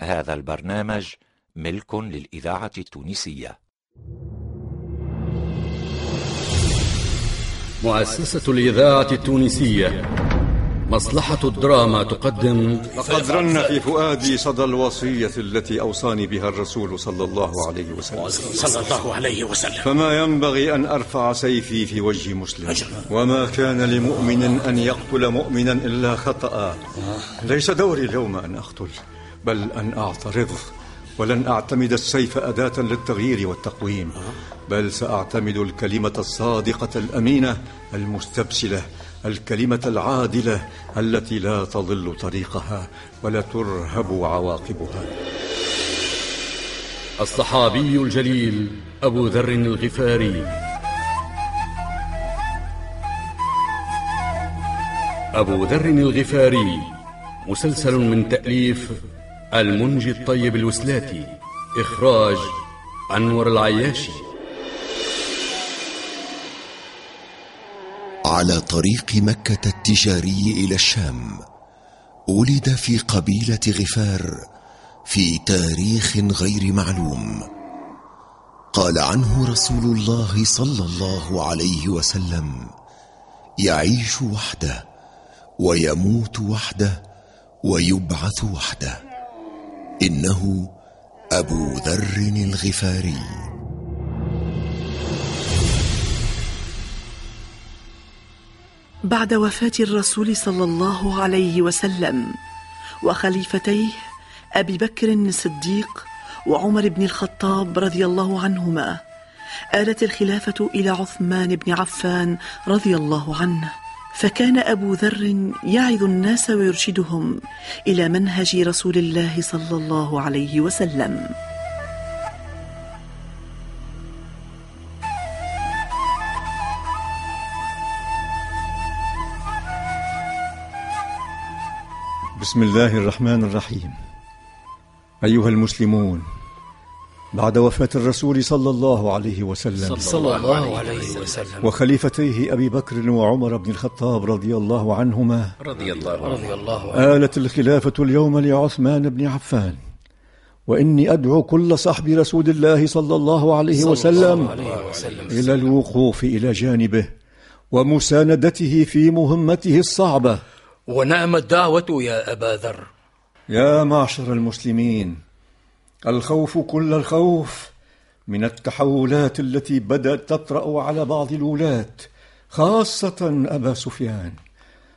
هذا البرنامج ملك للإذاعة التونسية. مؤسسة الإذاعة التونسية. مصلحة الدراما تقدم. لقد رن في فؤادي صدى الوصية التي أوصاني بها الرسول صلى الله عليه وسلم. صلى الله عليه وسلم. فما ينبغي أن أرفع سيفي في وجه مسلم. وما كان لمؤمن أن يقتل مؤمنا إلا خطأ. ليس دوري اليوم أن أقتل. بل أن أعترض ولن أعتمد السيف أداة للتغيير والتقويم بل سأعتمد الكلمة الصادقة الأمينة المستبسلة الكلمة العادلة التي لا تضل طريقها ولا ترهب عواقبها. الصحابي الجليل أبو ذر الغفاري. أبو ذر الغفاري مسلسل من تأليف المنجي الطيب الوسلاتي إخراج أنور العياشي. على طريق مكة التجاري إلى الشام ولد في قبيلة غفار في تاريخ غير معلوم. قال عنه رسول الله صلى الله عليه وسلم يعيش وحده ويموت وحده ويبعث وحده. إنه أبو ذر الغفاري. بعد وفاة الرسول صلى الله عليه وسلم وخليفتيه أبي بكر الصديق وعمر بن الخطاب رضي الله عنهما آلت الخلافة إلى عثمان بن عفان رضي الله عنه. فكان أبو ذر يعظ الناس ويرشدهم إلى منهج رسول الله صلى الله عليه وسلم. بسم الله الرحمن الرحيم. أيها المسلمون بعد وفاة الرسول صلى الله عليه وسلم. صلى الله عليه وسلم. وخليفتيه أبي بكر وعمر بن الخطاب رضي الله عنهما. رضي الله رضي الله عنه. آلت الخلافة اليوم لعثمان بن عفان. وإني أدعو كل صحب رسول الله صلى الله عليه وسلم عليه وسلم. إلى الوقوف إلى جانبه ومساندته في مهمته الصعبة. ونعم الدعوة يا أبا ذر. يا معشر المسلمين الخوف كل الخوف من التحولات التي بدأت تطرأ على بعض الولاة خاصة أبا سفيان.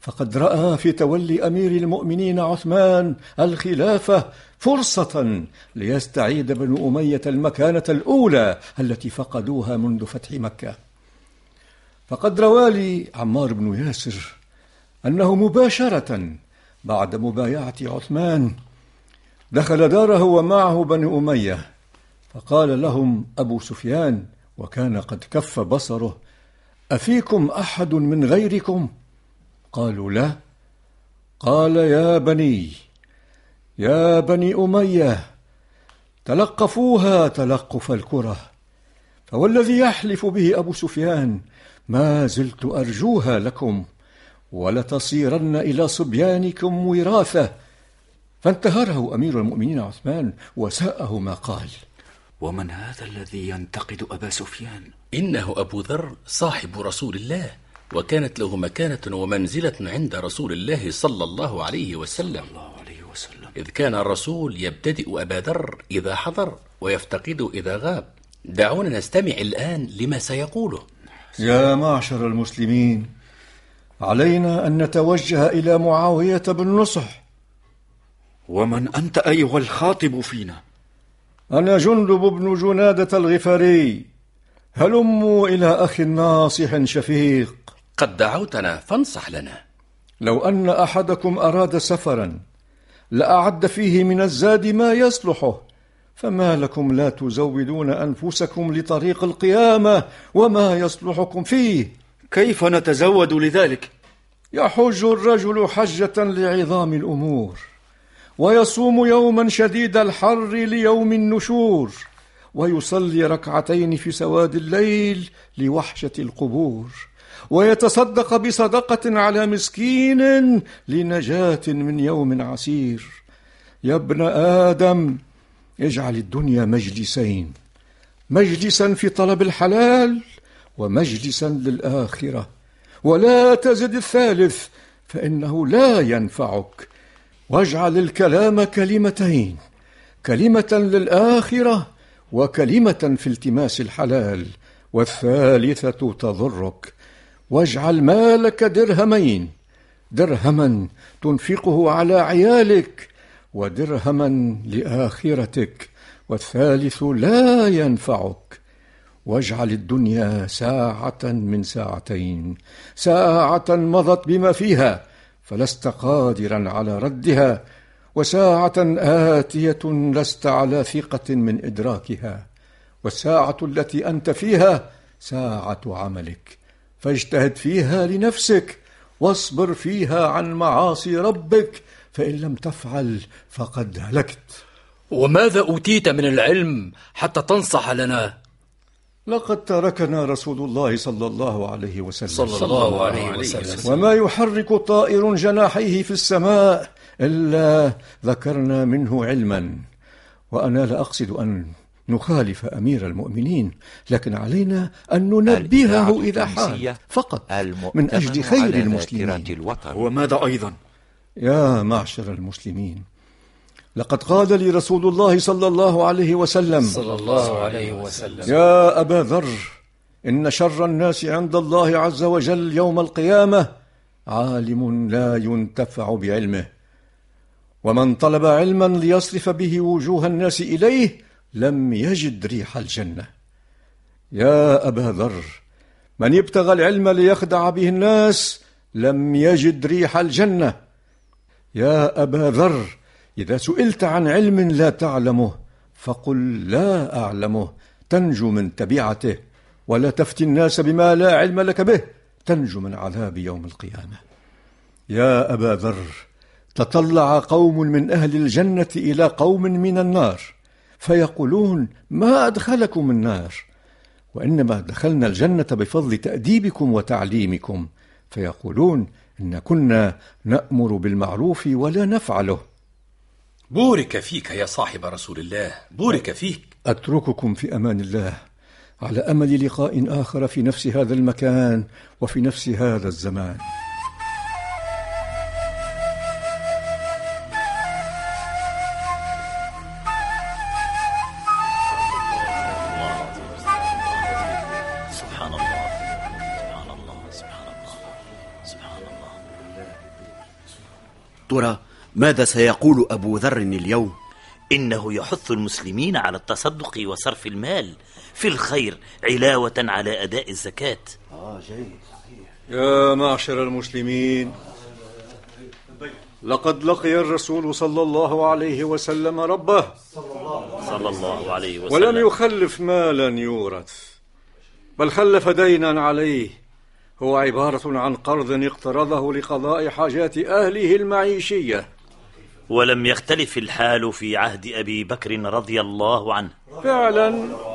فقد رأى في تولي أمير المؤمنين عثمان الخلافة فرصة ليستعيد بنو أمية المكانة الأولى التي فقدوها منذ فتح مكة. فقد روالي عمار بن ياسر أنه مباشرة بعد مبايعة عثمان دخل داره ومعه بني أمية فقال لهم أبو سفيان وكان قد كف بصره أفيكم أحد من غيركم؟ قالوا لا قال يا بني يا بني أمية تلقفوها تلقف الكرة فوالذي يحلف به أبو سفيان ما زلت أرجوها لكم ولتصيرن إلى صبيانكم وراثة فانتهره أمير المؤمنين عثمان وساءه ما قال. ومن هذا الذي ينتقد أبا سفيان؟ إنه أبو ذر صاحب رسول الله وكانت له مكانة ومنزلة عند رسول الله صلى الله عليه وسلم. الله عليه وسلم. إذ كان الرسول يبتدئ أبا ذر إذا حضر ويفتقد إذا غاب. دعونا نستمع الآن لما سيقوله. يا معشر المسلمين علينا أن نتوجه إلى معاوية بن نصح. ومن أنت أيها الخاطب فينا؟ أنا جندب بن جنادة الغفاري. هلموا إلى أخ ناصح شفيق. قد دعوتنا فانصح لنا. لو أن أحدكم أراد سفرا لأعد فيه من الزاد ما يصلحه. فما لكم لا تزودون أنفسكم لطريق القيامة وما يصلحكم فيه؟ كيف نتزود لذلك؟ يحج الرجل حجة لعظام الأمور. ويصوم يوما شديد الحر ليوم النشور ويصلي ركعتين في سواد الليل لوحشة القبور ويتصدق بصدقة على مسكين لنجاة من يوم عسير. يا ابن آدم اجعل الدنيا مجلسين مجلسا في طلب الحلال ومجلسا للآخرة ولا تزد الثالث فإنه لا ينفعك. واجعل الكلام كلمتين كلمة للآخرة وكلمة في التماس الحلال والثالثة تضرك. واجعل مالك درهمين درهما تنفقه على عيالك ودرهما لآخرتك والثالث لا ينفعك. واجعل الدنيا ساعة من ساعتين ساعة مضت بما فيها فلست قادرا على ردها وساعة آتية لست على ثقة من إدراكها. والساعة التي أنت فيها ساعة عملك. فاجتهد فيها لنفسك واصبر فيها عن معاصي ربك فإن لم تفعل فقد هلكت. وماذا أوتيت من العلم حتى تنصح لنا؟ لقد تركنا رسول الله صلى الله عليه وسلم. صلى الله عليه وسلم. وما يحرك طائر جناحيه في السماء إلا ذكرنا منه علما. وأنا لا أقصد أن نخالف أمير المؤمنين لكن علينا أن ننبهه إذا حال فقط من أجل خير المسلمين. وماذا أيضا؟ يا معشر المسلمين لقد قال لي رسول الله صلى الله عليه وسلم. صلى الله عليه وسلم. يا أبا ذر إن شر الناس عند الله عز وجل يوم القيامة عالم لا ينتفع بعلمه. ومن طلب علما ليصرف به وجوه الناس إليه لم يجد ريح الجنة. يا أبا ذر من ابتغى العلم ليخدع به الناس لم يجد ريح الجنة. يا أبا ذر إذا سئلت عن علم لا تعلمه فقل لا أعلمه. تنجو من تبعته ولا تفتي الناس بما لا علم لك به. تنجو من عذاب يوم القيامة. يا أبا ذر تطلع قوم من أهل الجنة إلى قوم من النار فيقولون ما أدخلكم النار؟ وإنما دخلنا الجنة بفضل تأديبكم وتعليمكم. فيقولون إن كنا نأمر بالمعروف ولا نفعله. بورك فيك يا صاحب رسول الله بورك فيك. أترككم في أمان الله على أمل لقاء آخر في نفس هذا المكان وفي نفس هذا الزمان. سبحان الله سبحان الله سبحان الله سبحان الله. ترى ماذا سيقول أبو ذر اليوم؟ إنه يحث المسلمين على التصدق وصرف المال في الخير علاوة على أداء الزكاة. يا معشر المسلمين لقد لقي الرسول صلى الله عليه وسلم ربه. صلى الله عليه وسلم. ولم يخلف مالا يورث بل خلف دينا عليه. هو عبارة عن قرض اقترضه لقضاء حاجات أهله المعيشية. ولم يختلف الحال في عهد أبي بكر رضي الله عنه. فعلا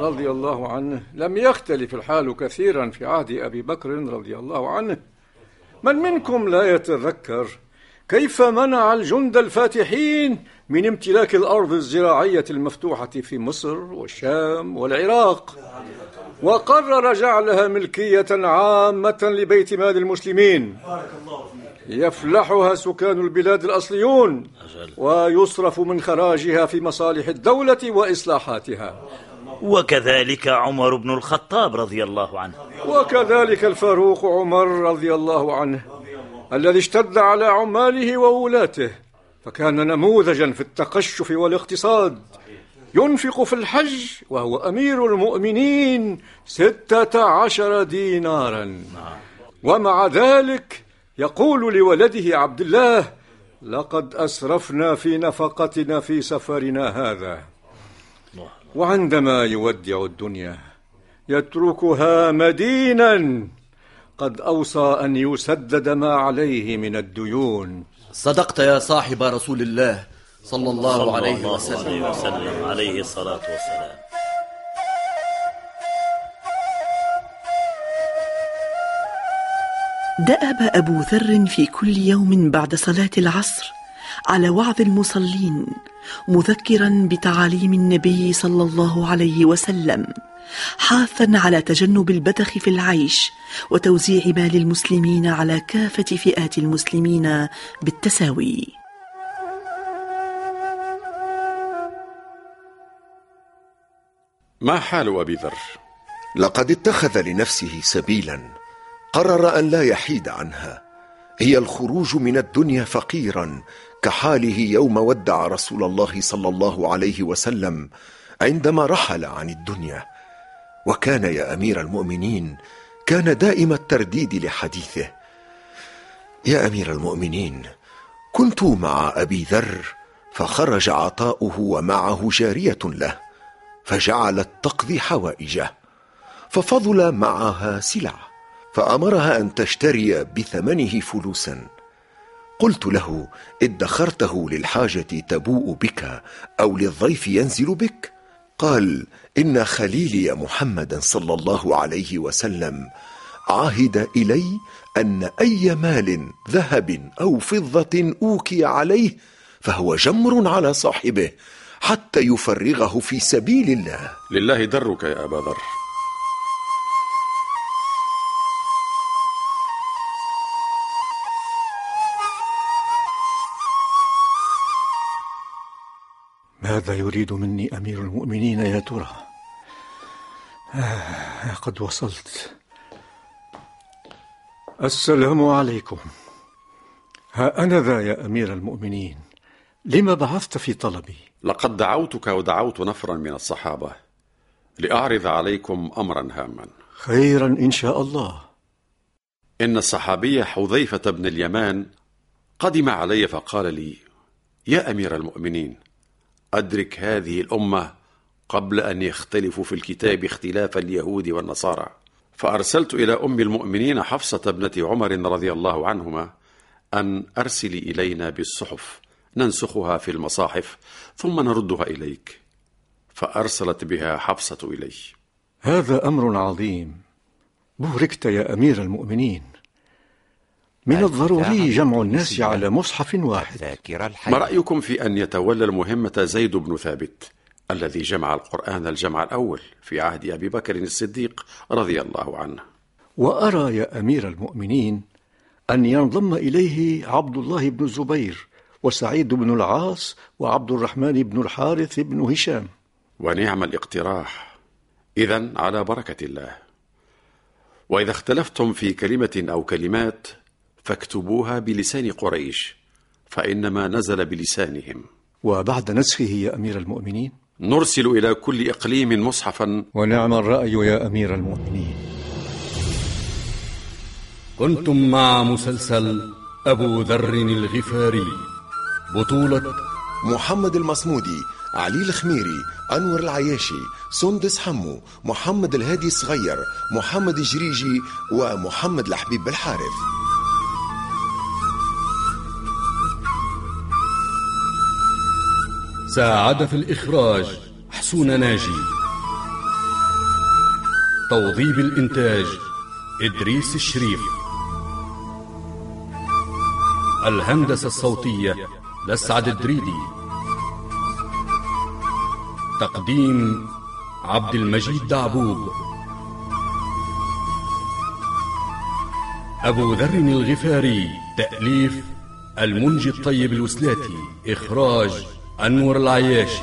رضي الله عنه لم يختلف الحال كثيرا في عهد أبي بكر رضي الله عنه. من منكم لا يتذكر كيف منع الجند الفاتحين من امتلاك الأرض الزراعية المفتوحة في مصر والشام والعراق؟ وقرر جعلها ملكية عامة لبيت مال المسلمين. يفلحها سكان البلاد الأصليون ويصرف من خراجها في مصالح الدولة وإصلاحاتها. وكذلك عمر بن الخطاب رضي الله عنه. وكذلك الفاروق عمر رضي الله عنه. الذي اشتد على عماله وولاته فكان نموذجا في التقشف والاقتصاد. ينفق في الحج وهو أمير المؤمنين ستة عشر دينارا. ومع ذلك يقول لولده عبد الله لقد أسرفنا في نفقتنا في سفرنا هذا. وعندما يودع الدنيا يتركها مدينا. قد أوصى أن يسدد ما عليه من الديون. صدقت يا صاحب رسول الله صلى الله صلى عليه الله وسلم عليه وسلم. عليه الصلاة والسلام. دأب أبو ذر في كل يوم بعد صلاة العصر على وعظ المصلين مذكرا بتعاليم النبي صلى الله عليه وسلم حاثا على تجنب البذخ في العيش وتوزيع مال المسلمين على كافة فئات المسلمين بالتساوي. ما حال أبي ذر؟ لقد اتخذ لنفسه سبيلا قرر أن لا يحيد عنها. هي الخروج من الدنيا فقيرا كحاله يوم ودع رسول الله صلى الله عليه وسلم عندما رحل عن الدنيا. وكان يا أمير المؤمنين كان دائم الترديد لحديثه. يا أمير المؤمنين كنت مع أبي ذر فخرج عطاؤه ومعه جارية له فجعلت تقضي حوائجه ففضل معها سلع فأمرها أن تشتري بثمنه فلوسا. قلت له ادخرته للحاجة تبوء بك أو للضيف ينزل بك؟ قال إن خليلي محمدا صلى الله عليه وسلم عهد إلي أن أي مال ذهب أو فضة أوكي عليه فهو جمر على صاحبه حتى يفرغه في سبيل الله. لله درك يا أبا ذر. ماذا يريد مني أمير المؤمنين يا ترى. آه قد وصلت. السلام عليكم. ها أنا ذا يا أمير المؤمنين. لما بعثت في طلبي؟ لقد دعوتك ودعوت نفرا من الصحابة لأعرض عليكم أمرا هاما. خيرا إن شاء الله. إن الصحابي حذيفة بن اليمان قدم علي فقال لي يا أمير المؤمنين أدرك هذه الأمة قبل أن يختلفوا في الكتاب اختلاف اليهود والنصارى. فأرسلت إلى أم المؤمنين حفصة ابنة عمر رضي الله عنهما أن أرسلي إلينا بالصحف ننسخها في المصاحف ثم نردها إليك. فأرسلت بها حفصة إلي. هذا أمر عظيم. بوركت يا أمير المؤمنين. من الضروري جمع الناس على مصحف واحد. ما رأيكم في أن يتولى المهمة زيد بن ثابت الذي جمع القرآن الجمع الأول في عهد أبي بكر الصديق رضي الله عنه؟ وأرى يا أمير المؤمنين أن ينضم إليه عبد الله بن الزبير وسعيد بن العاص وعبد الرحمن بن الحارث بن هشام. ونعم الاقتراح. إذا على بركة الله. وإذا اختلفتم في كلمة أو كلمات فاكتبوها بلسان قريش فإنما نزل بلسانهم. وبعد نسخه يا أمير المؤمنين. نرسل إلى كل إقليم مصحفا. ونعم الرأي يا أمير المؤمنين. كنتم مع مسلسل أبو ذر الغفاري. بطولة محمد المصمودي علي الخميري أنور العياشي سندس حمو محمد الهادي الصغير محمد الجريجي ومحمد الحبيب بالحارث ساعد في الإخراج حسون ناجي. توظيب الإنتاج إدريس الشريف. الهندسة الصوتية لسعد الدريدي. تقديم عبد المجيد دعبوب. أبو ذر الغفاري تأليف المنجي الطيب الوسلاتي إخراج أنور العياشي